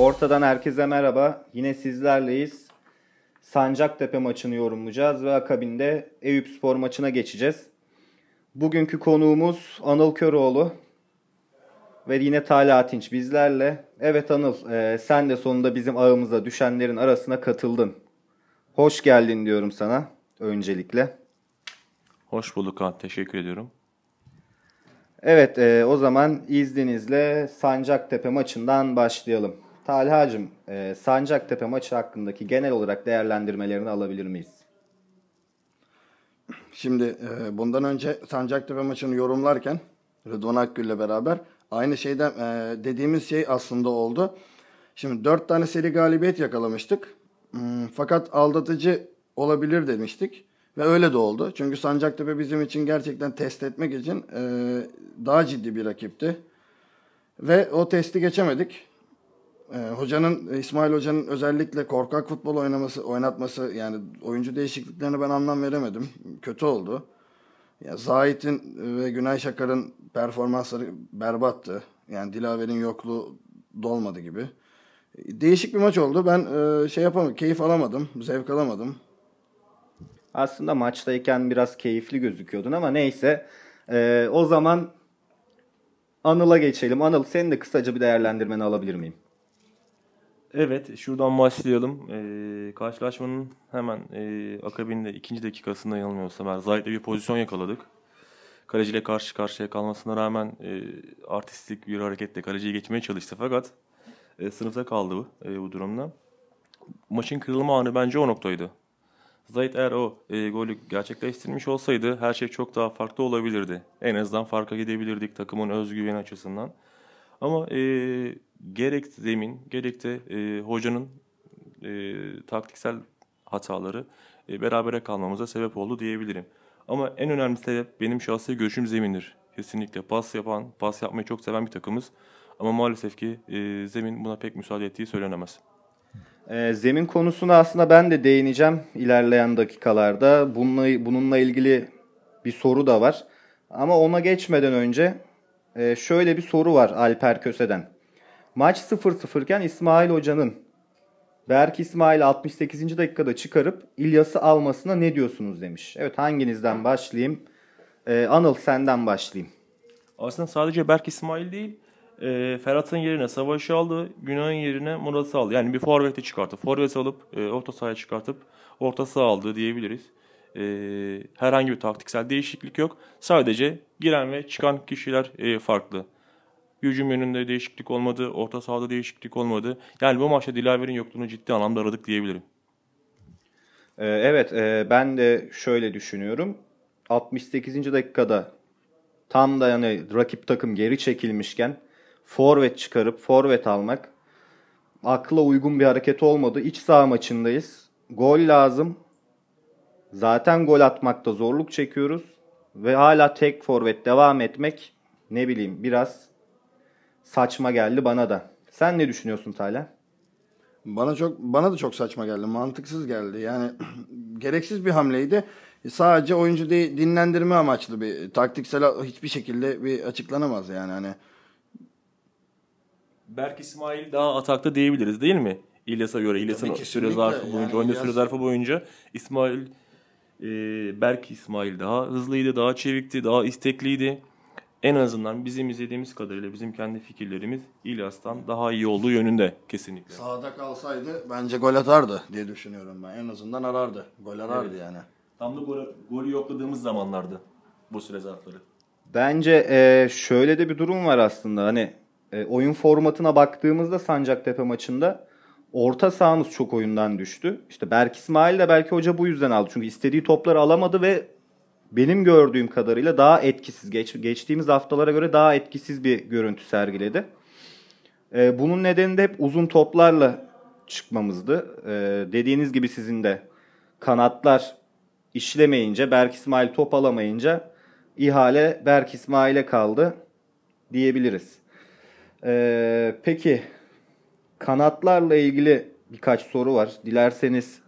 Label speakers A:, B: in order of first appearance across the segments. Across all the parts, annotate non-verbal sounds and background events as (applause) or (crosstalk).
A: Ortadan herkese merhaba. Yine sizlerleyiz. Sancaktepe maçını yorumlayacağız ve akabinde Eyüp Spor maçına geçeceğiz. Bugünkü konuğumuz Anıl Köroğlu ve yine Talha Atinç bizlerle. Evet Anıl, e, sen de sonunda bizim ağımıza düşenlerin arasına katıldın. Hoş geldin diyorum sana öncelikle.
B: Hoş bulduk Kaan. Teşekkür ediyorum.
A: Evet, e, o zaman izninizle Sancaktepe maçından başlayalım. Talha'cığım, e, Sancaktepe maçı hakkındaki genel olarak değerlendirmelerini alabilir miyiz?
C: Şimdi e, bundan önce Sancaktepe maçını yorumlarken Rıdvan Akgül'le beraber aynı şeyden e, dediğimiz şey aslında oldu. Şimdi dört tane seri galibiyet yakalamıştık. Hmm, fakat aldatıcı olabilir demiştik. Ve öyle de oldu. Çünkü Sancaktepe bizim için gerçekten test etmek için e, daha ciddi bir rakipti. Ve o testi geçemedik. E, hocanın İsmail Hoca'nın özellikle korkak futbol oynaması, oynatması yani oyuncu değişikliklerine ben anlam veremedim. Kötü oldu. Ya Zahit'in ve Günay Şakar'ın performansları berbattı. Yani Dilaver'in yokluğu dolmadı gibi. Değişik bir maç oldu. Ben e, şey yapamadım, keyif alamadım, zevk alamadım.
A: Aslında maçtayken biraz keyifli gözüküyordun ama neyse. E, o zaman Anıl'a geçelim. Anıl senin de kısaca bir değerlendirmeni alabilir miyim?
B: Evet, şuradan başlayalım. Ee, karşılaşmanın hemen e, akabinde ikinci dakikasında yanılmıyorsam eğer Zahit'le bir pozisyon yakaladık. Kaleciyle karşı karşıya kalmasına rağmen e, artistik bir hareketle kaleciyi geçmeye çalıştı fakat e, sınıfta kaldı e, bu durumda. Maçın kırılma anı bence o noktaydı. Zahit eğer o e, golü gerçekleştirmiş olsaydı her şey çok daha farklı olabilirdi. En azından farka gidebilirdik takımın özgüveni açısından. Ama e, gerek zemin gerek de e, hocanın e, taktiksel hataları e, berabere kalmamıza sebep oldu diyebilirim. Ama en önemli sebep benim şahsi görüşüm zemindir. Kesinlikle pas yapan, pas yapmayı çok seven bir takımız. Ama maalesef ki e, zemin buna pek müsaade ettiği söylenemez.
A: E, zemin konusuna aslında ben de değineceğim ilerleyen dakikalarda. Bununla, bununla ilgili bir soru da var. Ama ona geçmeden önce e, şöyle bir soru var Alper Köse'den. Maç 0-0 iken İsmail Hoca'nın Berk İsmail 68. dakikada çıkarıp İlyas'ı almasına ne diyorsunuz demiş. Evet hanginizden başlayayım? Ee, Anıl senden başlayayım.
B: Aslında sadece Berk İsmail değil, e, Ferhat'ın yerine Savaş'ı aldı, Günay'ın yerine Murat'ı aldı. Yani bir forveti çıkarttı. Forvet alıp e, orta sahaya çıkartıp orta saha aldı diyebiliriz. E, herhangi bir taktiksel değişiklik yok. Sadece giren ve çıkan kişiler e, farklı. Hücum yönünde değişiklik olmadı, orta sahada değişiklik olmadı. Yani bu maçta Dilaver'in yokluğunu ciddi anlamda aradık diyebilirim.
A: Ee, evet, e, ben de şöyle düşünüyorum. 68. dakikada tam da yani rakip takım geri çekilmişken forvet çıkarıp forvet almak akla uygun bir hareket olmadı. İç saha maçındayız. Gol lazım. Zaten gol atmakta zorluk çekiyoruz ve hala tek forvet devam etmek ne bileyim biraz saçma geldi bana da. Sen ne düşünüyorsun Taylan?
C: Bana çok bana da çok saçma geldi. Mantıksız geldi. Yani (clears throat) gereksiz bir hamleydi. Sadece oyuncu de, dinlendirme amaçlı bir taktiksel hiçbir şekilde bir açıklanamaz yani hani.
B: Berk İsmail daha atakta diyebiliriz değil mi? İlyas'a göre İlyas'ın süre zarfı boyunca, yani oyunda İlyas... süre zarfı boyunca İsmail e, Berk İsmail daha hızlıydı, daha çevikti, daha istekliydi en azından bizim izlediğimiz kadarıyla bizim kendi fikirlerimiz İlyas'tan daha iyi olduğu yönünde kesinlikle.
C: Sağda kalsaydı bence gol atardı diye düşünüyorum ben. En azından arardı. Gol arardı evet. yani.
B: Tam da golü, golü yokladığımız zamanlardı bu süre zarfları.
A: Bence e, şöyle de bir durum var aslında. Hani e, oyun formatına baktığımızda Sancaktepe maçında orta sahamız çok oyundan düştü. İşte Berk İsmail de belki hoca bu yüzden aldı. Çünkü istediği topları alamadı ve benim gördüğüm kadarıyla daha etkisiz, geç, geçtiğimiz haftalara göre daha etkisiz bir görüntü sergiledi. E, bunun nedeni de hep uzun toplarla çıkmamızdı. E, dediğiniz gibi sizin de kanatlar işlemeyince, Berk İsmail top alamayınca ihale Berk İsmail'e kaldı diyebiliriz. E, peki kanatlarla ilgili birkaç soru var. Dilerseniz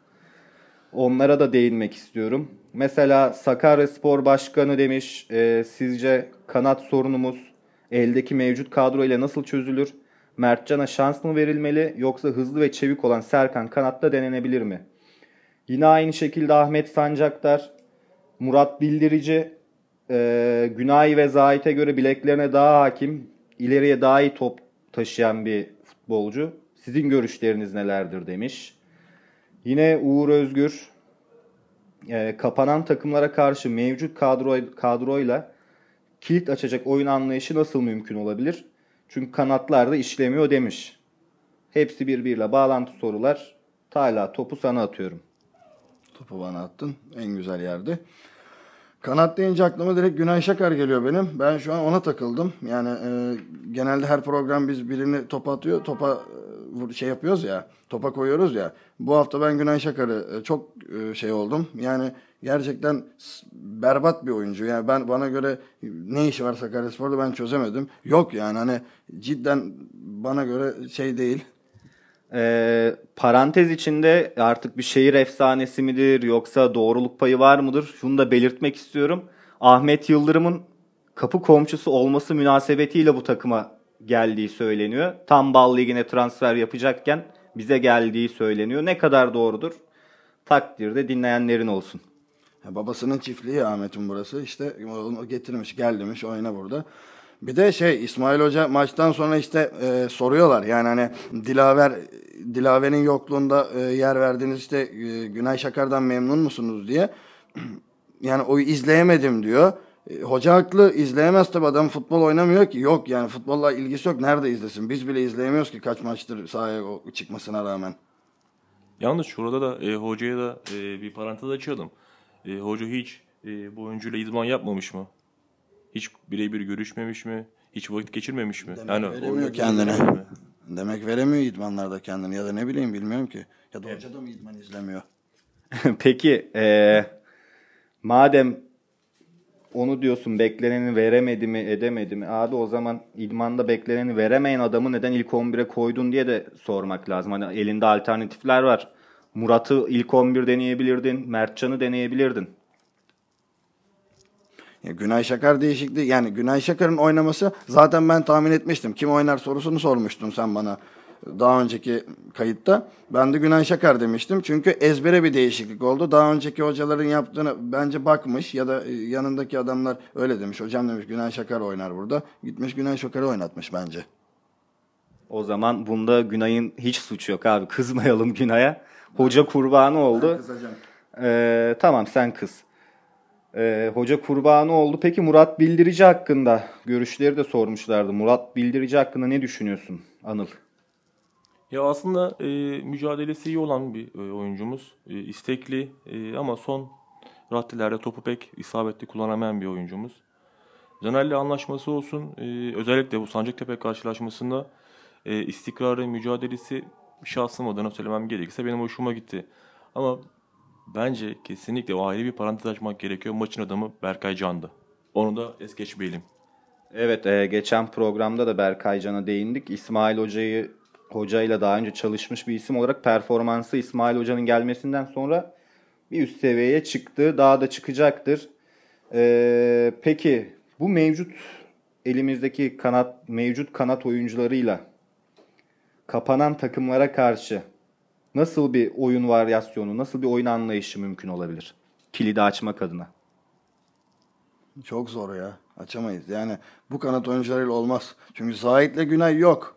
A: onlara da değinmek istiyorum. Mesela Sakarya Spor Başkanı demiş e, sizce kanat sorunumuz eldeki mevcut kadro ile nasıl çözülür? Mertcan'a şans mı verilmeli yoksa hızlı ve çevik olan Serkan kanatta denenebilir mi? Yine aynı şekilde Ahmet Sancaktar, Murat Bildirici, e, Günay ve Zahit'e göre bileklerine daha hakim, ileriye daha iyi top taşıyan bir futbolcu. Sizin görüşleriniz nelerdir demiş. Yine Uğur Özgür, e, kapanan takımlara karşı mevcut kadro, kadroyla kilit açacak oyun anlayışı nasıl mümkün olabilir? Çünkü kanatlar da işlemiyor demiş. Hepsi birbiriyle bağlantı sorular. Tala topu sana atıyorum.
C: Topu bana attın. En güzel yerde. Kanat deyince aklıma direkt Günay Şakar geliyor benim. Ben şu an ona takıldım. Yani e, genelde her program biz birini topa atıyor. Topa e, şey yapıyoruz ya. Topa koyuyoruz ya. Bu hafta ben Günay Şakar'ı e, çok e, şey oldum. Yani gerçekten berbat bir oyuncu. Yani ben bana göre ne işi var Sakaryaspor'da ben çözemedim. Yok yani hani cidden bana göre şey değil.
A: Ee, parantez içinde artık bir şehir efsanesi midir yoksa doğruluk payı var mıdır? Şunu da belirtmek istiyorum. Ahmet Yıldırım'ın kapı komşusu olması münasebetiyle bu takıma geldiği söyleniyor. Tam bal ligine transfer yapacakken bize geldiği söyleniyor. Ne kadar doğrudur? Takdirde dinleyenlerin olsun.
C: babasının çiftliği Ahmet'in burası. İşte getirmiş, gel demiş oyna burada. Bir de şey İsmail Hoca maçtan sonra işte e, soruyorlar yani hani Dilaver Dilaver'in yokluğunda e, yer verdiğiniz işte e, Günay Şakar'dan memnun musunuz diye. (clears throat) yani o izleyemedim diyor. E, hoca haklı izleyemez tabi adam futbol oynamıyor ki. Yok yani futbolla ilgisi yok. Nerede izlesin? Biz bile izleyemiyoruz ki kaç maçtır sahaya çıkmasına rağmen.
B: Yalnız şurada da e, hocaya da e, bir parantez açalım. E, hoca hiç e, bu oyuncuyla idman yapmamış mı? Hiç birebir görüşmemiş mi? Hiç vakit geçirmemiş mi?
C: Demek yani veremiyor kendine. Demek veremiyor idmanlarda kendini ya da ne bileyim bilmiyorum ki. Ya da evet. hoca da mı idman izlemiyor? (laughs)
A: Peki ee, madem onu diyorsun bekleneni veremedi mi edemedi mi? Abi o zaman idmanda bekleneni veremeyen adamı neden ilk 11'e koydun diye de sormak lazım. Hani elinde alternatifler var. Murat'ı ilk 11 deneyebilirdin. Mertcan'ı deneyebilirdin.
C: Ya Günay Şakar değişikliği yani Günay Şakar'ın oynaması zaten ben tahmin etmiştim. Kim oynar sorusunu sormuştun sen bana daha önceki kayıtta. Ben de Günay Şakar demiştim. Çünkü ezbere bir değişiklik oldu. Daha önceki hocaların yaptığını bence bakmış ya da yanındaki adamlar öyle demiş. Hocam demiş Günay Şakar oynar burada. Gitmiş Günay Şakar'ı oynatmış bence.
A: O zaman bunda Günay'ın hiç suçu yok abi. Kızmayalım Günay'a. Hoca kurbanı oldu. Ben kızacağım. Ee, tamam sen kız. Ee, hoca kurbanı oldu. Peki Murat Bildirici hakkında görüşleri de sormuşlardı. Murat Bildirici hakkında ne düşünüyorsun Anıl?
B: Ya aslında e, mücadelesi iyi olan bir e, oyuncumuz. E, istekli e, ama son raddelerde topu pek isabetli kullanamayan bir oyuncumuz. Caner'le anlaşması olsun. E, özellikle bu Sancaktepe karşılaşmasında e, istikrarı, mücadelesi şahsım adına söylemem gerekirse benim hoşuma gitti. Ama Bence kesinlikle o ayrı bir parantez açmak gerekiyor. Maçın adamı Berkay Can'dı. Onu da es geçmeyelim.
A: Evet e, geçen programda da Berkay Can'a değindik. İsmail Hoca'yı hocayla daha önce çalışmış bir isim olarak performansı İsmail Hoca'nın gelmesinden sonra bir üst seviyeye çıktı. Daha da çıkacaktır. E, peki bu mevcut elimizdeki kanat mevcut kanat oyuncularıyla kapanan takımlara karşı nasıl bir oyun varyasyonu, nasıl bir oyun anlayışı mümkün olabilir? Kilidi açmak adına.
C: Çok zor ya. Açamayız. Yani bu kanat oyuncularıyla olmaz. Çünkü Zahit'le Günay yok.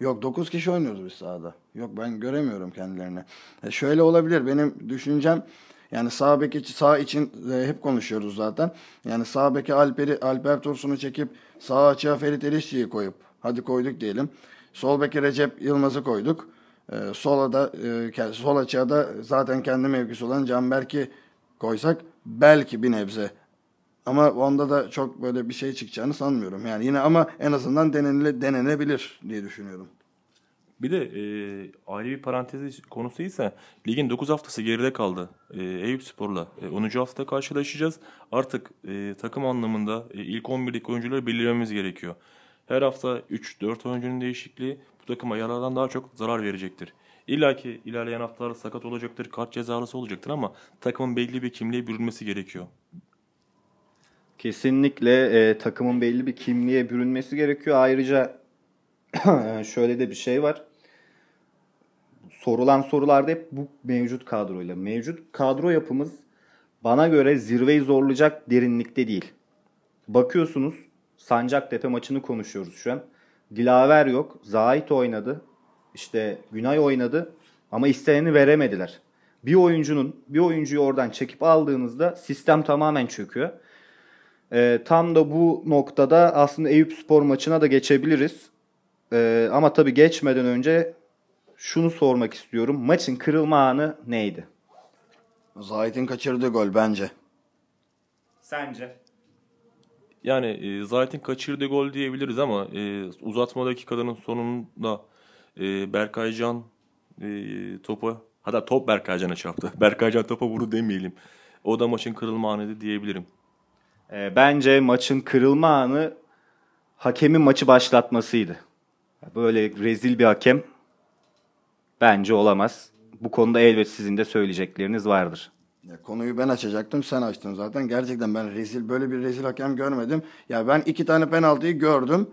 C: Yok 9 kişi oynuyoruz biz sahada. Yok ben göremiyorum kendilerini. E şöyle olabilir. Benim düşüncem yani sağ bek sağ için e, hep konuşuyoruz zaten. Yani sağ beke Alper'i Alper Tursun'u çekip sağ açığa Ferit Erişçi'yi koyup hadi koyduk diyelim. Sol beke Recep Yılmaz'ı koyduk. E, sola da e, sol açığa da zaten kendi mevkisi olan Canberk'i koysak belki bir nebze. Ama onda da çok böyle bir şey çıkacağını sanmıyorum. Yani yine ama en azından denenile, denenebilir diye düşünüyorum.
B: Bir de e, ayrı bir parantez konusu ise ligin 9 haftası geride kaldı. E, Eyüp Spor'la e, 10. hafta karşılaşacağız. Artık e, takım anlamında e, ilk 11'lik oyuncuları belirlememiz gerekiyor. Her hafta 3-4 oyuncunun değişikliği takıma yarardan daha çok zarar verecektir. İlla ki ilerleyen haftalarda sakat olacaktır, kart cezalısı olacaktır ama takımın belli bir kimliğe bürünmesi gerekiyor.
A: Kesinlikle e, takımın belli bir kimliğe bürünmesi gerekiyor. Ayrıca (clears throat) şöyle de bir şey var. Sorulan sorularda hep bu mevcut kadroyla. Mevcut kadro yapımız bana göre zirveyi zorlayacak derinlikte değil. Bakıyorsunuz Sancaktepe maçını konuşuyoruz şu an. Dilaver yok. Zahit oynadı. İşte Günay oynadı. Ama isteneni veremediler. Bir oyuncunun bir oyuncuyu oradan çekip aldığınızda sistem tamamen çöküyor. Ee, tam da bu noktada aslında Eyüp Spor maçına da geçebiliriz. Ee, ama tabii geçmeden önce şunu sormak istiyorum. Maçın kırılma anı neydi?
C: Zahit'in kaçırdığı gol bence.
A: Sence?
B: Yani e, Zahit'in kaçırdığı gol diyebiliriz ama e, uzatma dakikalarının sonunda e, Berkaycan e, topa hatta top Berkaycan'a çarptı. (laughs) Berkaycan topa vurdu demeyelim. O da maçın kırılma anıydı diyebilirim.
A: Ee, bence maçın kırılma anı hakemin maçı başlatmasıydı. Böyle rezil bir hakem bence olamaz. Bu konuda elbet sizin de söyleyecekleriniz vardır.
C: Ya konuyu ben açacaktım sen açtın zaten. Gerçekten ben rezil böyle bir rezil hakem görmedim. Ya ben iki tane penaltıyı gördüm.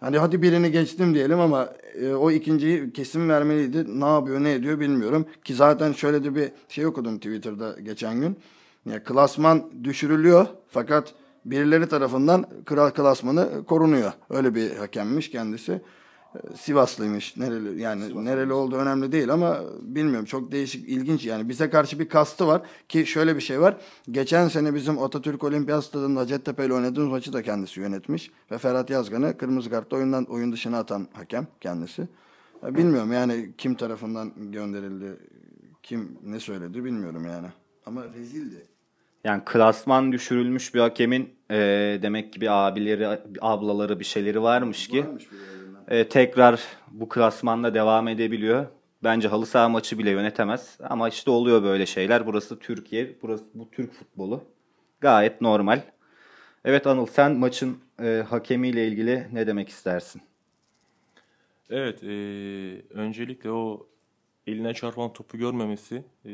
C: Hani hadi birini geçtim diyelim ama e, o ikinciyi kesin vermeliydi. Ne yapıyor ne ediyor bilmiyorum. Ki zaten şöyle de bir şey okudum Twitter'da geçen gün. Ya klasman düşürülüyor fakat birileri tarafından kral klasmanı korunuyor. Öyle bir hakemmiş kendisi. Sivaslıymış. Nereli yani
A: Sivaslı.
C: nereli olduğu önemli değil ama bilmiyorum çok değişik ilginç yani bize karşı bir kastı var ki şöyle bir şey var. Geçen sene bizim Atatürk Olimpiyat Stadı'nda Hacettepe ile oynadığımız maçı da kendisi yönetmiş ve Ferhat Yazgan'ı kırmızı kartla oyundan oyun dışına atan hakem kendisi. Ya Bilmiyorum yani kim tarafından gönderildi, kim ne söyledi bilmiyorum yani. Ama rezildi.
A: Yani klasman düşürülmüş bir hakemin e, demek ki bir abileri, ablaları bir şeyleri varmış ki
C: Varmış bir.
A: E, tekrar bu klasmanla devam edebiliyor. Bence halı saha maçı bile yönetemez. Ama işte oluyor böyle şeyler. Burası Türkiye, burası bu Türk futbolu. Gayet normal. Evet Anıl sen maçın e, hakemiyle ilgili ne demek istersin?
B: Evet, e, öncelikle o eline çarpan topu görmemesi e,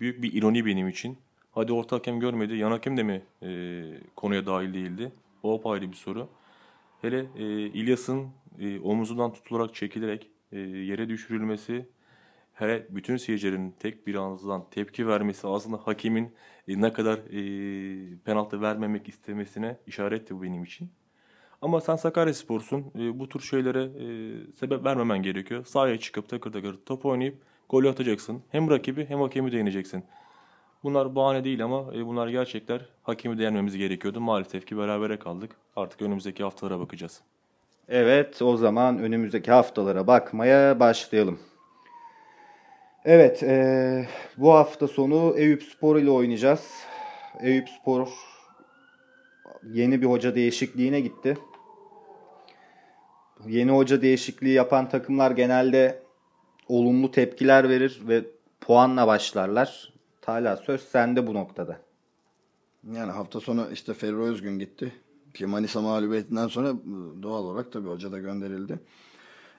B: büyük bir ironi benim için. Hadi orta hakem görmedi, yan hakem de mi e, konuya dahil değildi? O apayrı bir soru. Hele e, İlyas'ın e, omuzundan tutularak çekilerek e, yere düşürülmesi, hele bütün seyircilerin tek bir ağızdan tepki vermesi aslında hakemin e, ne kadar e, penaltı vermemek istemesine işaretti bu benim için. Ama sen Sakaryaspor'sun. E, bu tür şeylere e, sebep vermemen gerekiyor. Sahaya çıkıp takır takır top oynayıp golü atacaksın. Hem rakibi hem hakemi de yeneceksin. Bunlar bahane değil ama e, bunlar gerçekler. Hakemi de yenmemiz gerekiyordu. Maalesef ki berabere kaldık. Artık önümüzdeki haftalara bakacağız.
A: Evet, o zaman önümüzdeki haftalara bakmaya başlayalım. Evet, eee, bu hafta sonu Eyüp Spor ile oynayacağız. Eyüp Spor yeni bir hoca değişikliğine gitti. Yeni hoca değişikliği yapan takımlar genelde olumlu tepkiler verir ve puanla başlarlar. Talha söz sende bu noktada.
C: Yani hafta sonu işte Ferro Özgün gitti. Ki Manisa mağlubiyetinden sonra doğal olarak tabii hoca da gönderildi.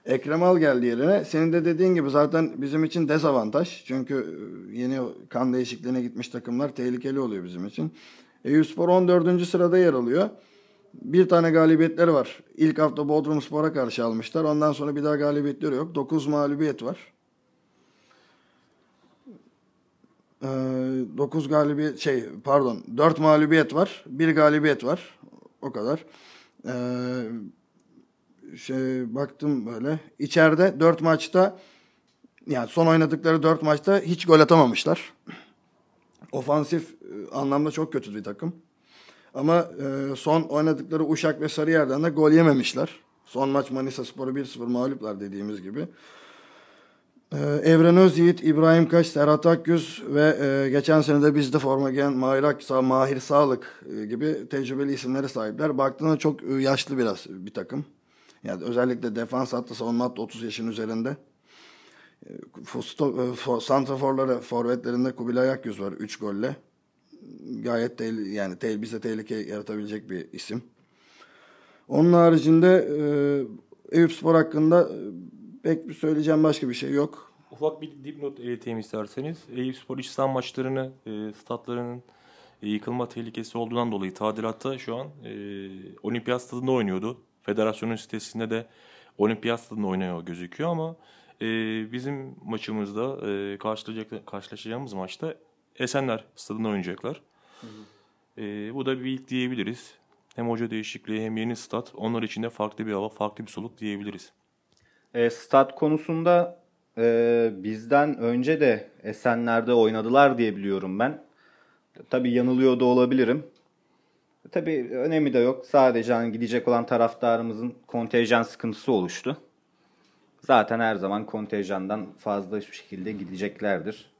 C: Ekrem Al geldi yerine. Senin de dediğin gibi zaten bizim için dezavantaj. Çünkü e, yeni kan değişikliğine gitmiş takımlar tehlikeli oluyor bizim için. Eyüpspor 14. sırada yer alıyor. Bir tane galibiyetleri var. İlk hafta Bodrumspor'a karşı almışlar. Ondan sonra bir daha galibiyetleri yok. 9 mağlubiyet var. 9 galibiyet şey pardon 4 mağlubiyet var. 1 galibiyet var. O kadar. Ee, şey baktım böyle. İçeride 4 maçta yani son oynadıkları 4 maçta hiç gol atamamışlar. Ofansif e, anlamda çok kötü bir takım. Ama e, son oynadıkları Uşak ve Sarıyer'den de gol yememişler. Son maç Manisa Spor'u 1-0 mağluplar dediğimiz gibi. Ee, Evren Özyiğit, İbrahim Kaş, Serhat Akgüz ve e, geçen sene de bizde forma giyen Mahir Aksa, Mahir Sağlık e, gibi tecrübeli isimlere sahipler. Baktığında çok e, yaşlı biraz bir takım. Yani özellikle defans hattı savunma hattı 30 yaşın üzerinde. Fusto, for, santraforları, forvetlerinde Kubilay Akgüz var 3 golle. Gayet tehli, yani te, bize tehlike yaratabilecek bir isim. Onun haricinde e, Eyüp Spor hakkında pek bir söyleyeceğim başka bir şey yok.
B: Ufak bir dipnot ileteyim isterseniz. Eyüpspor iç saha maçlarını e, statlarının e, yıkılma tehlikesi olduğundan dolayı tadilatta şu an e, olimpiyat stadında oynuyordu. Federasyonun sitesinde de olimpiyat stadında oynuyor gözüküyor ama e, bizim maçımızda e, karşılaşacak, karşılaşacağımız maçta Esenler stadında oynayacaklar. E, bu da bir ilk diyebiliriz. Hem hoca değişikliği hem yeni stat onlar için de farklı bir hava, farklı bir soluk diyebiliriz.
A: E, stat konusunda e, bizden önce de Esenler'de oynadılar diye biliyorum ben. Tabii yanılıyor da olabilirim. Tabii önemi de yok. Sadece hani gidecek olan taraftarımızın kontenjan sıkıntısı oluştu. Zaten her zaman kontenjandan fazla hiçbir şekilde gideceklerdir.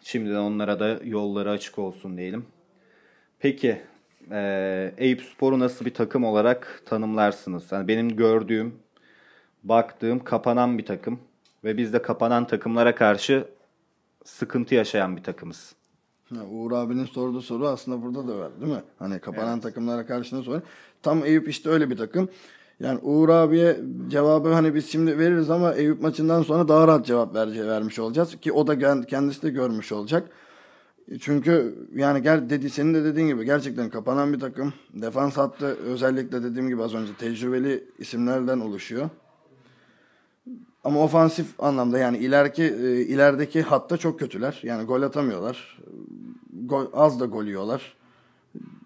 A: Şimdiden onlara da yolları açık olsun diyelim. Peki e, Eyüp Spor'u nasıl bir takım olarak tanımlarsınız? Yani benim gördüğüm, baktığım kapanan bir takım ve biz de kapanan takımlara karşı sıkıntı yaşayan bir takımız.
C: Ha, Uğur abinin sorduğu soru aslında burada da var değil mi? Hani kapanan takımlara karşı soru? Tam Eyüp işte öyle bir takım. Yani Uğur abiye cevabı hani biz şimdi veririz ama Eyüp maçından sonra daha rahat cevap ver, vermiş olacağız. Ki o da kendisi de görmüş olacak. Çünkü yani gel dedi senin de dediğin gibi gerçekten kapanan bir takım. Defans hattı özellikle dediğim gibi az önce tecrübeli isimlerden oluşuyor. Ama ofansif anlamda yani ileriki e, ilerideki hatta çok kötüler. Yani gol atamıyorlar. Gol, az da gol yiyorlar.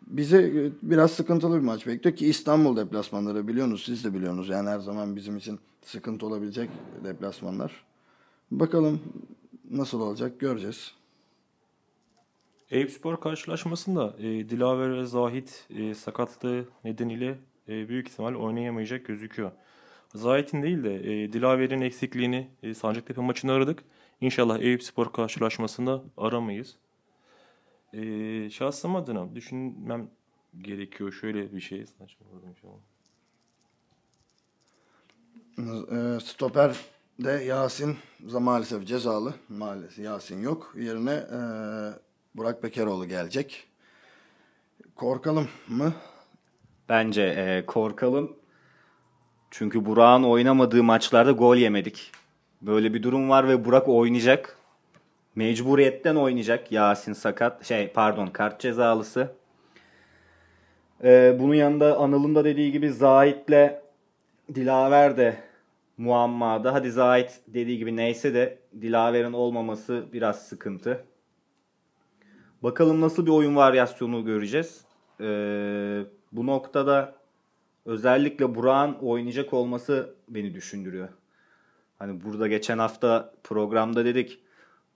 C: Bize e, biraz sıkıntılı bir maç bekliyor ki İstanbul deplasmanları biliyorsunuz siz de biliyorsunuz. Yani her zaman bizim için sıkıntı olabilecek deplasmanlar. Bakalım nasıl olacak göreceğiz.
B: Eyüp karşılaşmasında e, Dilaver ve Zahit e, sakatlığı nedeniyle e, büyük ihtimal oynayamayacak gözüküyor. Zahit'in değil de e, Dilaver'in eksikliğini e, Sancaktepe maçında aradık. İnşallah Eyüp Spor karşılaşmasında aramayız. E, şahsım adına düşünmem gerekiyor şöyle bir şey. Saçmaladım şu an.
C: E, stoper de Yasin maalesef cezalı. Maalesef Yasin yok. Yerine e, Burak Bekeroğlu gelecek. Korkalım mı?
A: Bence e, korkalım. Çünkü Burak'ın oynamadığı maçlarda gol yemedik. Böyle bir durum var ve Burak oynayacak. Mecburiyetten oynayacak. Yasin sakat. Şey pardon kart cezalısı. E, bunun yanında Anıl'ın da dediği gibi Zahit'le Dilaver de muammada. Hadi Zahit dediği gibi neyse de Dilaver'in olmaması biraz sıkıntı. Bakalım nasıl bir oyun varyasyonu göreceğiz. Ee, bu noktada özellikle Burak'ın oynayacak olması beni düşündürüyor. Hani burada geçen hafta programda dedik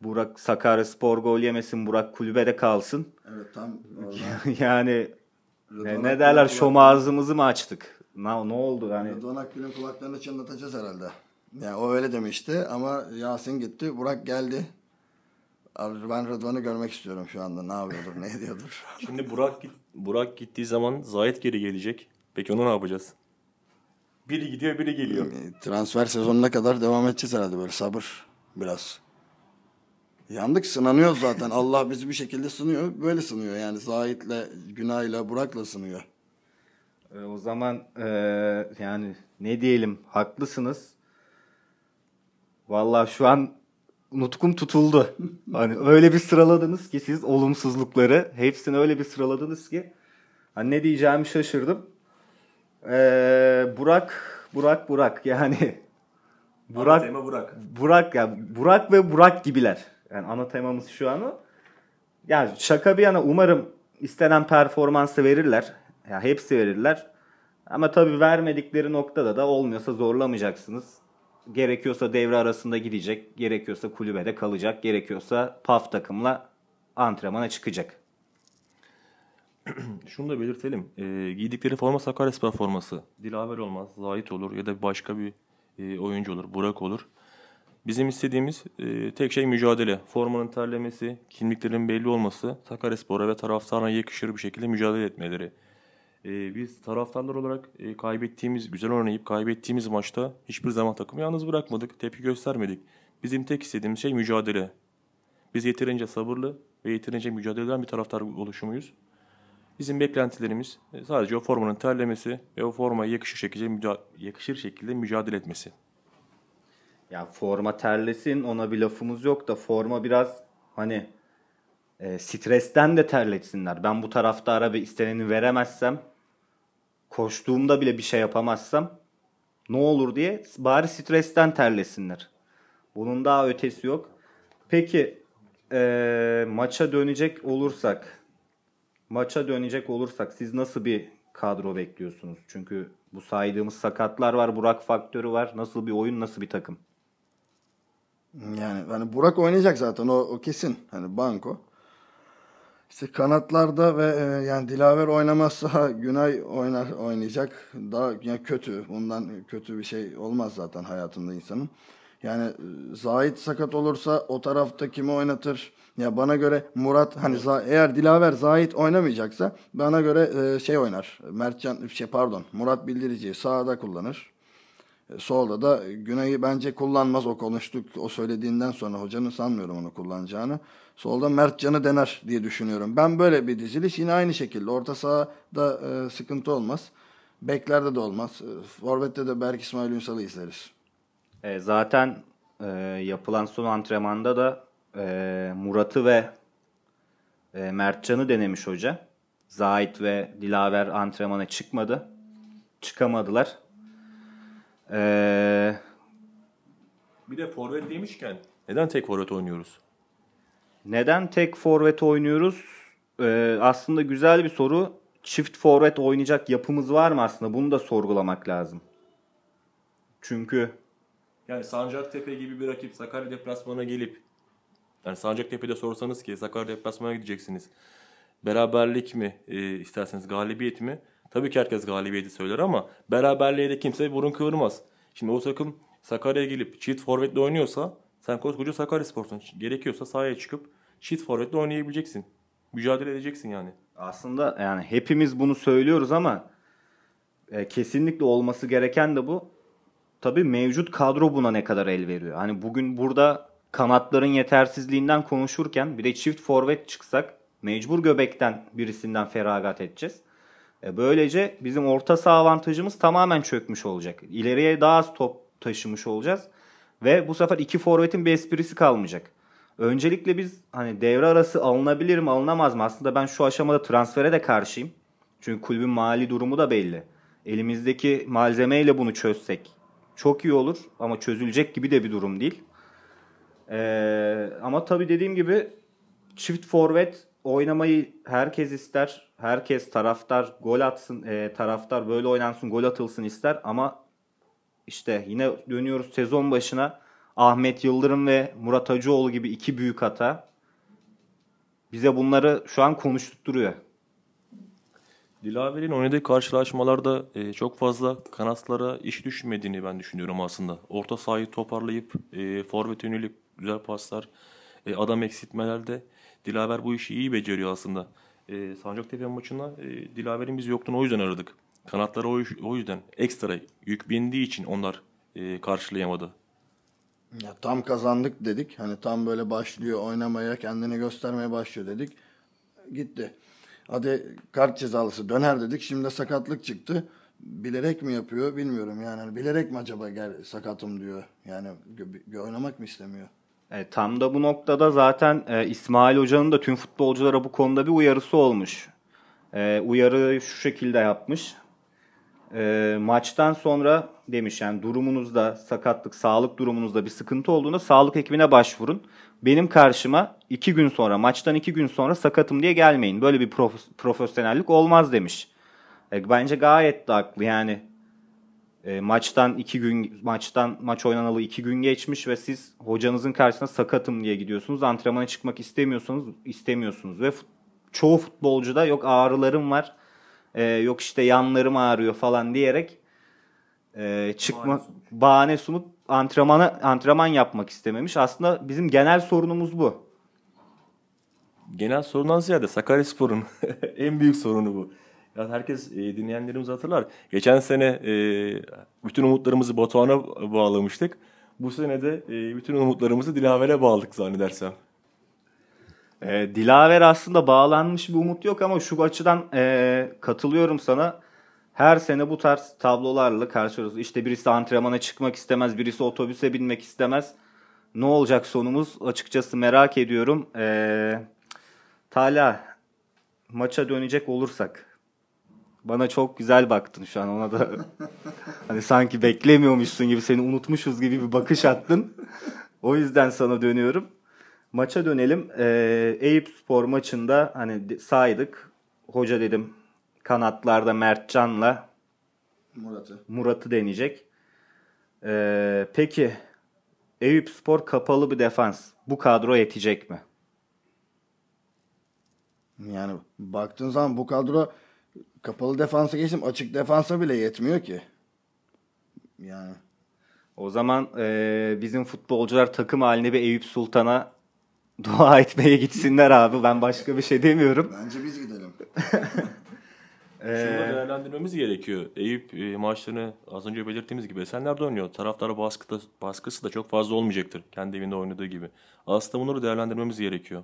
A: Burak Sakaryaspor gol yemesin, Burak kulübede kalsın.
C: Evet tam (laughs)
A: yani ne, ne derler şom ağzımızı mı açtık? Ne, ne oldu yani?
C: Rıdvan Akgül'ün kulaklarını çınlatacağız herhalde. Yani o öyle demişti ama Yasin gitti. Burak geldi. Ben Rıdvan'ı görmek istiyorum şu anda. Ne yapıyordur, ne (laughs) ediyordur.
B: Şimdi Burak Burak gittiği zaman Zahit geri gelecek. Peki onu ne yapacağız? Biri gidiyor, biri geliyor.
C: E, Transfer sezonuna kadar devam edeceğiz herhalde böyle sabır biraz. Yandık sınanıyoruz zaten. (laughs) Allah bizi bir şekilde sınıyor. Böyle sınıyor yani. Zahit'le, Günay'la, Burak'la sınıyor.
A: E, o zaman e, yani ne diyelim haklısınız. Vallahi şu an nutkum tutuldu. (laughs) Hani öyle bir sıraladınız ki siz olumsuzlukları hepsini öyle bir sıraladınız ki hani ne diyeceğimi şaşırdım. E, Burak, Burak, Burak yani Burak,
B: Tema Burak.
A: Burak ya Burak ve Burak gibiler. Yani ana temamız şu an o. Yani şaka bir yana umarım istenen performansı verirler. Ya hepsi verirler. Ama tabii vermedikleri noktada da olmuyorsa zorlamayacaksınız. Gerekiyorsa devre arasında gidecek, gerekiyorsa kulübede kalacak, gerekiyorsa PAF takımla antrenmana çıkacak. (clears throat)
B: Şunu da belirtelim. E, giydikleri forma Sakaryaspor forması. Dilaver olmaz, Zahit olur ya da başka bir e, oyuncu olur, Burak olur. Bizim istediğimiz e, tek şey mücadele. Formanın terlemesi, kimliklerin belli olması, Sakaryaspor'a ve taraftarına yakışır bir şekilde mücadele etmeleri. E, biz taraftarlar olarak e, kaybettiğimiz, güzel oynayıp kaybettiğimiz maçta hiçbir zaman takımı yalnız bırakmadık, tepki göstermedik. Bizim tek istediğimiz şey mücadele. Biz yeterince sabırlı ve yeterince mücadele eden bir taraftar oluşumuyuz. Bizim beklentilerimiz e, sadece o formanın terlemesi ve o formaya yakışır şekilde, müca- yakışır şekilde mücadele etmesi.
A: Ya forma terlesin ona bir lafımız yok da forma biraz hani e, stresten de terletsinler. Ben bu taraftara bir isteneni veremezsem koştuğumda bile bir şey yapamazsam Ne olur diye bari stresten terlesinler. Bunun daha ötesi yok. Peki e, maça dönecek olursak maça dönecek olursak siz nasıl bir kadro bekliyorsunuz? Çünkü bu saydığımız sakatlar var, Burak faktörü var. Nasıl bir oyun, nasıl bir takım?
C: Yani hani Burak oynayacak zaten o, o kesin. Hani banko. İşte kanatlarda ve e, yani Dilaver oynamazsa (laughs) Günay oynar oynayacak. Daha yani kötü. Bundan kötü bir şey olmaz zaten hayatında insanın. Yani e, Zahit sakat olursa o tarafta kimi oynatır? Ya bana göre Murat hani eğer Dilaver Zahit oynamayacaksa bana göre e, şey oynar. Mertcan şey pardon Murat Bildirici'yi sağda kullanır. E, solda da Güney'i bence kullanmaz. O konuştuk. O söylediğinden sonra hocanın sanmıyorum onu kullanacağını. Solda Mertcan'ı dener diye düşünüyorum. Ben böyle bir diziliş yine aynı şekilde. Orta sahada e, sıkıntı olmaz. Beklerde de olmaz. E, Forvet'te de Berk İsmail Ünsal'ı izleriz.
A: E, zaten e, yapılan son antrenmanda da e, Murat'ı ve e, Mertcan'ı denemiş hoca. Zahit ve Dilaver antrenmana çıkmadı. Çıkamadılar. Ee,
B: bir de forvet demişken neden tek forvet oynuyoruz?
A: Neden tek forvet oynuyoruz? Ee, aslında güzel bir soru. Çift forvet oynayacak yapımız var mı aslında? Bunu da sorgulamak lazım. Çünkü
B: yani Sancaktepe gibi bir rakip Sakarya deplasmana gelip yani Sancaktepe'de sorsanız ki Sakarya deplasmana gideceksiniz. Beraberlik mi e, isterseniz galibiyet mi? Tabii ki herkes galibiyeti söyler ama beraberliğe de kimse burun kıvırmaz. Şimdi o takım Sakarya'ya gelip çift forvetle oynuyorsa sen koskoca Sakarya Spor'sun. Gerekiyorsa sahaya çıkıp çift forvetle oynayabileceksin. Mücadele edeceksin yani.
A: Aslında yani hepimiz bunu söylüyoruz ama e, kesinlikle olması gereken de bu. Tabii mevcut kadro buna ne kadar el veriyor. Hani bugün burada kanatların yetersizliğinden konuşurken bir de çift forvet çıksak mecbur göbekten birisinden feragat edeceğiz. E, böylece bizim orta saha avantajımız tamamen çökmüş olacak. İleriye daha az top taşımış olacağız. Ve bu sefer iki forvetin bir esprisi kalmayacak. Öncelikle biz hani devre arası alınabilir mi alınamaz mı? Aslında ben şu aşamada transfere de karşıyım. Çünkü kulübün mali durumu da belli. Elimizdeki malzemeyle bunu çözsek çok iyi olur ama çözülecek gibi de bir durum değil. Ee, ama tabii dediğim gibi çift forvet oynamayı herkes ister. Herkes taraftar gol atsın, e, taraftar böyle oynansın, gol atılsın ister ama işte yine dönüyoruz sezon başına Ahmet Yıldırım ve Murat Hacıoğlu gibi iki büyük hata bize bunları şu an konuşturuyor.
B: Dilaver'in oynadığı karşılaşmalarda e, çok fazla kanatlara iş düşmediğini ben düşünüyorum aslında. Orta sahayı toparlayıp e, forvet yönelik güzel paslar, e, adam eksiltmelerde Dilaver bu işi iyi beceriyor aslında. E, Sancaktepe maçında e, Dilaver'in biz yoktuğunu o yüzden aradık. Kanatlara o, o yüzden ekstra yük bindiği için onlar e, karşılayamadı.
C: Ya tam kazandık dedik. Hani tam böyle başlıyor oynamaya, kendini göstermeye başlıyor dedik. Gitti. Hadi kart cezalısı döner dedik. Şimdi sakatlık çıktı. Bilerek mi yapıyor bilmiyorum yani. Hani bilerek mi acaba gel sakatım diyor. Yani oynamak mı istemiyor?
A: E, tam da bu noktada zaten e, İsmail Hoca'nın da tüm futbolculara bu konuda bir uyarısı olmuş. E, uyarı şu şekilde yapmış. E, maçtan sonra demiş yani durumunuzda sakatlık, sağlık durumunuzda bir sıkıntı olduğunda sağlık ekibine başvurun. Benim karşıma iki gün sonra, maçtan iki gün sonra sakatım diye gelmeyin. Böyle bir prof- profesyonellik olmaz demiş. E, bence gayet de haklı yani e, maçtan iki gün maçtan maç oynanalı iki gün geçmiş ve siz hocanızın karşısına sakatım diye gidiyorsunuz. Antrenmana çıkmak istemiyorsunuz, istemiyorsunuz ve fut, çoğu futbolcuda yok ağrılarım var, e, yok işte yanlarım ağrıyor falan diyerek e, çıkma bahane, sunup antrenmana antrenman yapmak istememiş. Aslında bizim genel sorunumuz bu.
B: Genel sorundan ziyade Sakaryaspor'un (laughs) en büyük sorunu bu. Ya herkes e, dinleyenlerimiz hatırlar. Geçen sene e, bütün umutlarımızı Batuhan'a bağlamıştık. Bu sene de e, bütün umutlarımızı Dilaver'e bağladık zannedersem.
A: E, Dilaver aslında bağlanmış bir umut yok ama şu açıdan e, katılıyorum sana. Her sene bu tarz tablolarla karşılaşıyoruz. İşte birisi antrenmana çıkmak istemez, birisi otobüse binmek istemez. Ne olacak sonumuz? Açıkçası merak ediyorum. E, Tala maça dönecek olursak Bana çok güzel baktın şu an ona da. (laughs) hani sanki beklemiyormuşsun gibi seni unutmuşuz gibi bir bakış attın. O yüzden sana dönüyorum. Maça dönelim. Ee, Eyüp Spor maçında hani saydık. Hoca dedim kanatlarda Mertcan'la
C: Murat'ı.
A: Murat'ı deneyecek. Ee, peki Eyüp Spor kapalı bir defans. Bu kadro yetecek mi?
C: Yani baktığın zaman bu kadro kapalı defansa geçtim açık defansa bile yetmiyor ki. Yani
A: O zaman e, bizim futbolcular takım haline bir Eyüp Sultan'a dua (laughs) etmeye gitsinler abi. Ben başka bir şey demiyorum.
C: bence biz gidelim. (laughs)
B: Şunu da değerlendirmemiz gerekiyor. Eyüp e, maçlarını az önce belirttiğimiz gibi Esenler'de oynuyor. Taraftarı baskıda, baskısı da çok fazla olmayacaktır. Kendi evinde oynadığı gibi. Aslında bunları değerlendirmemiz gerekiyor.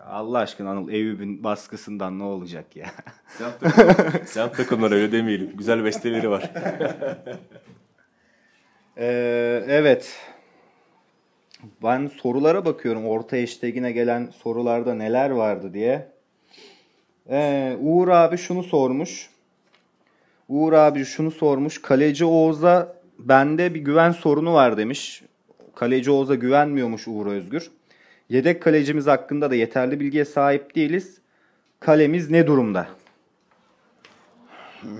A: Allah aşkına Anıl Eyüp'ün baskısından ne olacak ya?
B: Semt, takım, semt takımları öyle demeyelim. Güzel besteleri var. (laughs)
A: Ee, evet. Ben sorulara bakıyorum. Orta hashtag'ine gelen sorularda neler vardı diye. Ee, Uğur abi şunu sormuş. Uğur abi şunu sormuş. Kaleci Oğuz'a bende bir güven sorunu var demiş. Kaleci Oğuz'a güvenmiyormuş Uğur Özgür. Yedek kalecimiz hakkında da yeterli bilgiye sahip değiliz. Kalemiz ne durumda?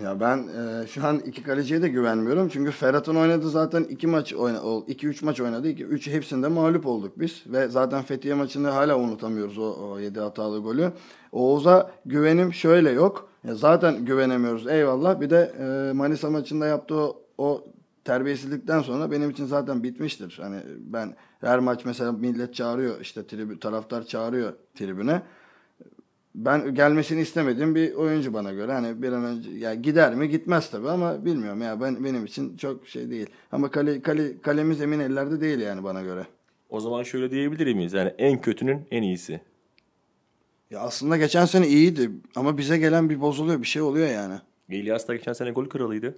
C: Ya ben e, şu an iki kaleciye de güvenmiyorum. Çünkü Ferhat'ın oynadığı zaten iki maç oyna, 2-3 maç oynadı. 2 3 hepsinde mağlup olduk biz ve zaten Fethiye maçını hala unutamıyoruz o, o 7 hatalı golü. Oğuz'a güvenim şöyle yok. Ya zaten güvenemiyoruz eyvallah. Bir de e, Manisa maçında yaptığı o, o terbiyesizlikten sonra benim için zaten bitmiştir. Hani ben her maç mesela millet çağırıyor işte tribü, taraftar çağırıyor tribüne ben gelmesini istemediğim bir oyuncu bana göre. Hani bir an önce ya gider mi gitmez tabii ama bilmiyorum ya ben benim için çok şey değil. Ama kale, kale kalemiz emin ellerde değil yani bana göre.
B: O zaman şöyle diyebilir miyiz? Yani en kötünün en iyisi.
C: Ya aslında geçen sene iyiydi ama bize gelen bir bozuluyor, bir şey oluyor yani.
B: İlyas da geçen sene gol kralıydı.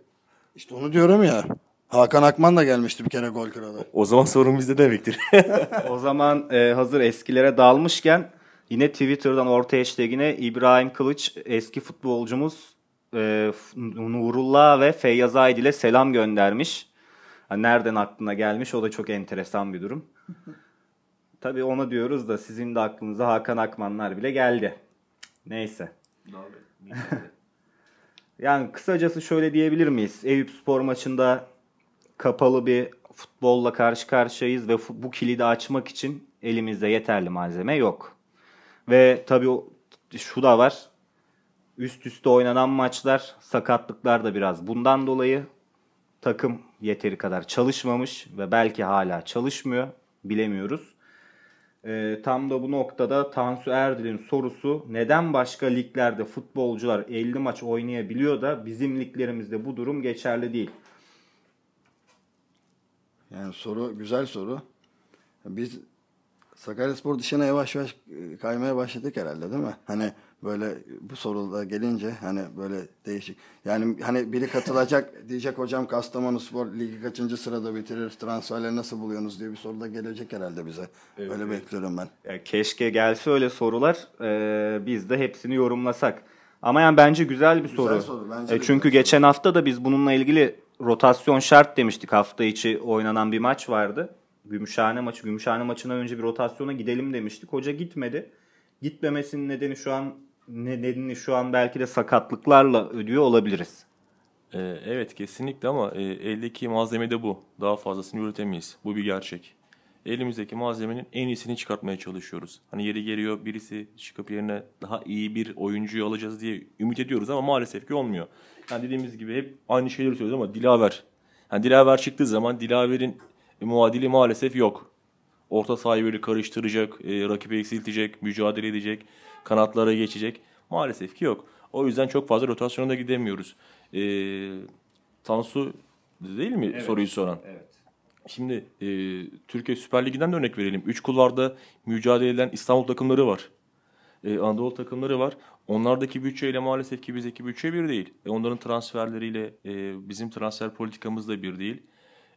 C: İşte onu diyorum ya. Hakan Akman da gelmişti bir kere gol kralı.
B: O zaman sorun bizde demektir. (laughs)
A: O zaman e, hazır eskilere dalmışken yine Twitter'dan orta hashtagine İbrahim Kılıç eski futbolcumuz e, Nurullah ve Feyyaz Aydil'e selam göndermiş. Ha, nereden aklına gelmiş o da çok enteresan bir durum. (laughs) Tabii ona diyoruz da sizin de aklınıza Hakan Akmanlar bile geldi. Neyse. (laughs) Yani kısacası şöyle diyebilir miyiz? Eyüp Spor maçında kapalı bir futbolla karşı karşıyayız ve bu kilidi açmak için elimizde yeterli malzeme yok. Ve tabii şu da var. Üst üste oynanan maçlar, sakatlıklar da biraz bundan dolayı takım yeteri kadar çalışmamış ve belki hala çalışmıyor. Bilemiyoruz. Ee, tam da bu noktada Tansu Erdil'in sorusu neden başka liglerde futbolcular 50 maç oynayabiliyor da bizim liglerimizde bu durum geçerli değil?
C: Yani soru güzel soru. Biz Sakaryaspor dışına yavaş yavaş e, kaymaya başladık herhalde değil mi? Hani böyle bu soruda gelince hani böyle değişik. Yani hani biri katılacak (laughs) diyecek hocam Kastamonu Spor ligi kaçıncı sırada bitirir transferleri nasıl buluyorsunuz diye bir soru da gelecek herhalde bize. Öyle bekliyorum ben.
A: Ya keşke gelse öyle sorular. Ee, biz de hepsini yorumlasak. Ama yani bence güzel bir soru.
C: soru, bence
A: E, çünkü
C: güzel
A: geçen hafta da biz bununla ilgili rotasyon şart demiştik. Hafta içi oynanan bir maç vardı. Gümüşhane maçı. Gümüşhane maçına önce bir rotasyona gidelim demiştik. Hoca gitmedi. Gitmemesinin nedeni şu an nedenini şu an belki de sakatlıklarla ödüyor olabiliriz.
B: Ee, evet kesinlikle ama e, eldeki malzeme de bu. Daha fazlasını üretemeyiz. Bu bir gerçek. Elimizdeki malzemenin en iyisini çıkartmaya çalışıyoruz. Hani yeri geliyor birisi çıkıp yerine daha iyi bir oyuncuyu alacağız diye ümit ediyoruz ama maalesef ki olmuyor. Yani dediğimiz gibi hep aynı şeyleri söylüyoruz ama Dilaver. Yani Dilaver çıktığı zaman Dilaver'in muadili maalesef yok. Orta sahayı böyle karıştıracak, e, rakibi eksiltecek, mücadele edecek, kanatlara geçecek. Maalesef ki yok. O yüzden çok fazla rotasyona da gidemiyoruz. E, Tansu değil mi soruyu soran?
A: Evet.
B: Şimdi e, Türkiye Süper Ligi'den de örnek verelim. Üç kulvarda mücadele eden İstanbul takımları var. E, Anadolu takımları var. Onlardaki bütçeyle maalesef ki bizdeki bütçe bir değil. E, onların transferleriyle e, bizim transfer politikamız da bir değil.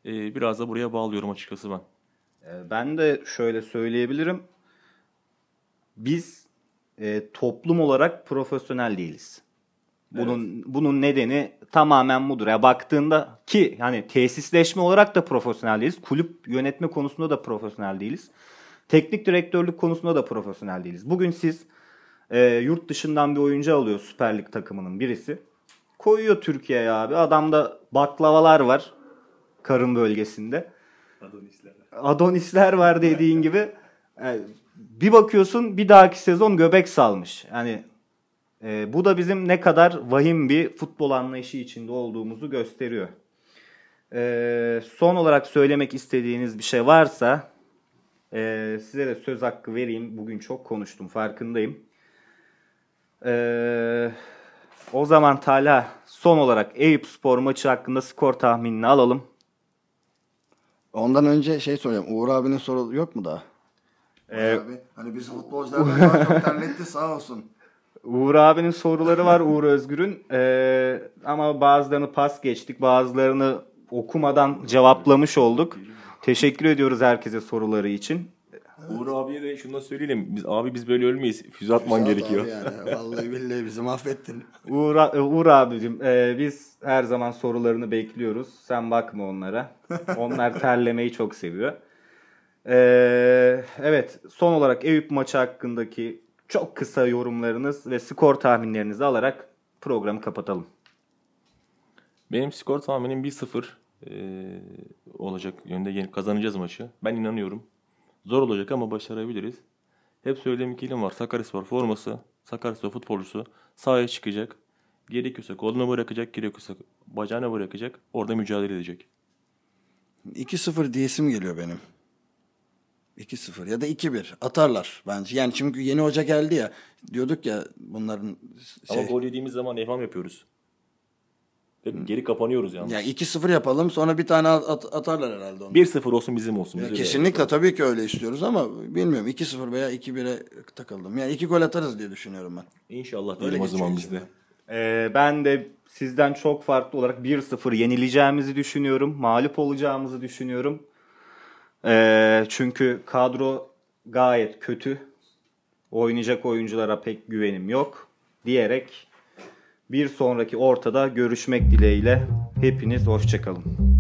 B: E, biraz da buraya bağlıyorum açıkçası ben.
A: Ee, Ben de şöyle söyleyebilirim. Biz e, toplum olarak profesyonel değiliz. Bunun bunun nedeni tamamen budur. Ya baktığında ki hani tesisleşme olarak da profesyonel değiliz. Kulüp yönetme konusunda da profesyonel değiliz. Teknik direktörlük konusunda da profesyonel değiliz. Bugün siz e, yurt dışından bir oyuncu alıyor Süper Lig takımının birisi. Koyuyor Türkiye'ye abi. Adamda baklavalar var karın bölgesinde. Adonisler var dediğin gibi. Yani bir bakıyorsun bir dahaki sezon göbek salmış. Yani e, bu da bizim ne kadar vahim bir futbol anlayışı içinde olduğumuzu gösteriyor. E, son olarak söylemek istediğiniz bir şey varsa e, size de söz hakkı vereyim. Bugün çok konuştum farkındayım. E, o zaman Talha son olarak Eyüp Spor maçı hakkında skor tahminini alalım.
C: Ondan önce şey soracağım. Uğur abinin soru yok mu daha?
A: Ee,
C: Abi, hani biz futbolculardan daha çok (laughs) terletti sağ olsun.
A: Uğur abinin soruları var Uğur Özgür'ün Ee, ama bazılarını pas geçtik bazılarını okumadan cevaplamış olduk. Teşekkür ediyoruz herkese soruları için.
B: Uğur abiye de şunu da söyleyelim. Biz, abi biz böyle ölmeyiz. Füze atman
C: Saat
B: gerekiyor.
C: Yani. Vallahi billahi bizi mahvettin. (laughs)
A: Uğur, e, Uğur abicim e, biz her zaman sorularını bekliyoruz. Sen bakma onlara. Onlar (laughs) terlemeyi çok seviyor. Ee, evet son olarak Eyüp maçı hakkındaki çok kısa yorumlarınız ve skor tahminlerinizi alarak programı kapatalım.
B: Benim skor tahminim 1-0 eee, olacak yönde kazanacağız maçı. Ben inanıyorum. Zor olacak ama başarabiliriz. Hep söylediğim iki ilim var. Sakaryaspor forması, Sakaryaspor futbolcusu sahaya çıkacak. Gerekiyorsa kolunu bırakacak, gerekiyorsa bacağını bırakacak. Orada mücadele edecek.
C: 2-0 diyesim geliyor benim. 2-0 ya da 2-1 atarlar bence. Yani çünkü yeni hoca geldi ya. Diyorduk ya bunların şey.
B: Ama gol yediğimiz zaman evham yapıyoruz. Ve geri kapanıyoruz yalnız.
C: Ya 2-0 yapalım sonra bir tane at- at- atarlar herhalde onu.
B: 1-0 olsun bizim olsun.
C: Ya kesinlikle tabii ki öyle istiyoruz ama bilmiyorum 2-0 veya 2-1'e takıldım. Yani 2 gol atarız diye düşünüyorum ben.
B: İnşallah diyelim o zaman biz de.
A: Ee, ben de sizden çok farklı olarak 1-0 yenileceğimizi düşünüyorum. Mağlup olacağımızı düşünüyorum. Ee, çünkü kadro gayet kötü. Oynayacak oyunculara pek güvenim yok. Diyerek bir sonraki ortada görüşmek dileğiyle hepiniz hoşçakalın.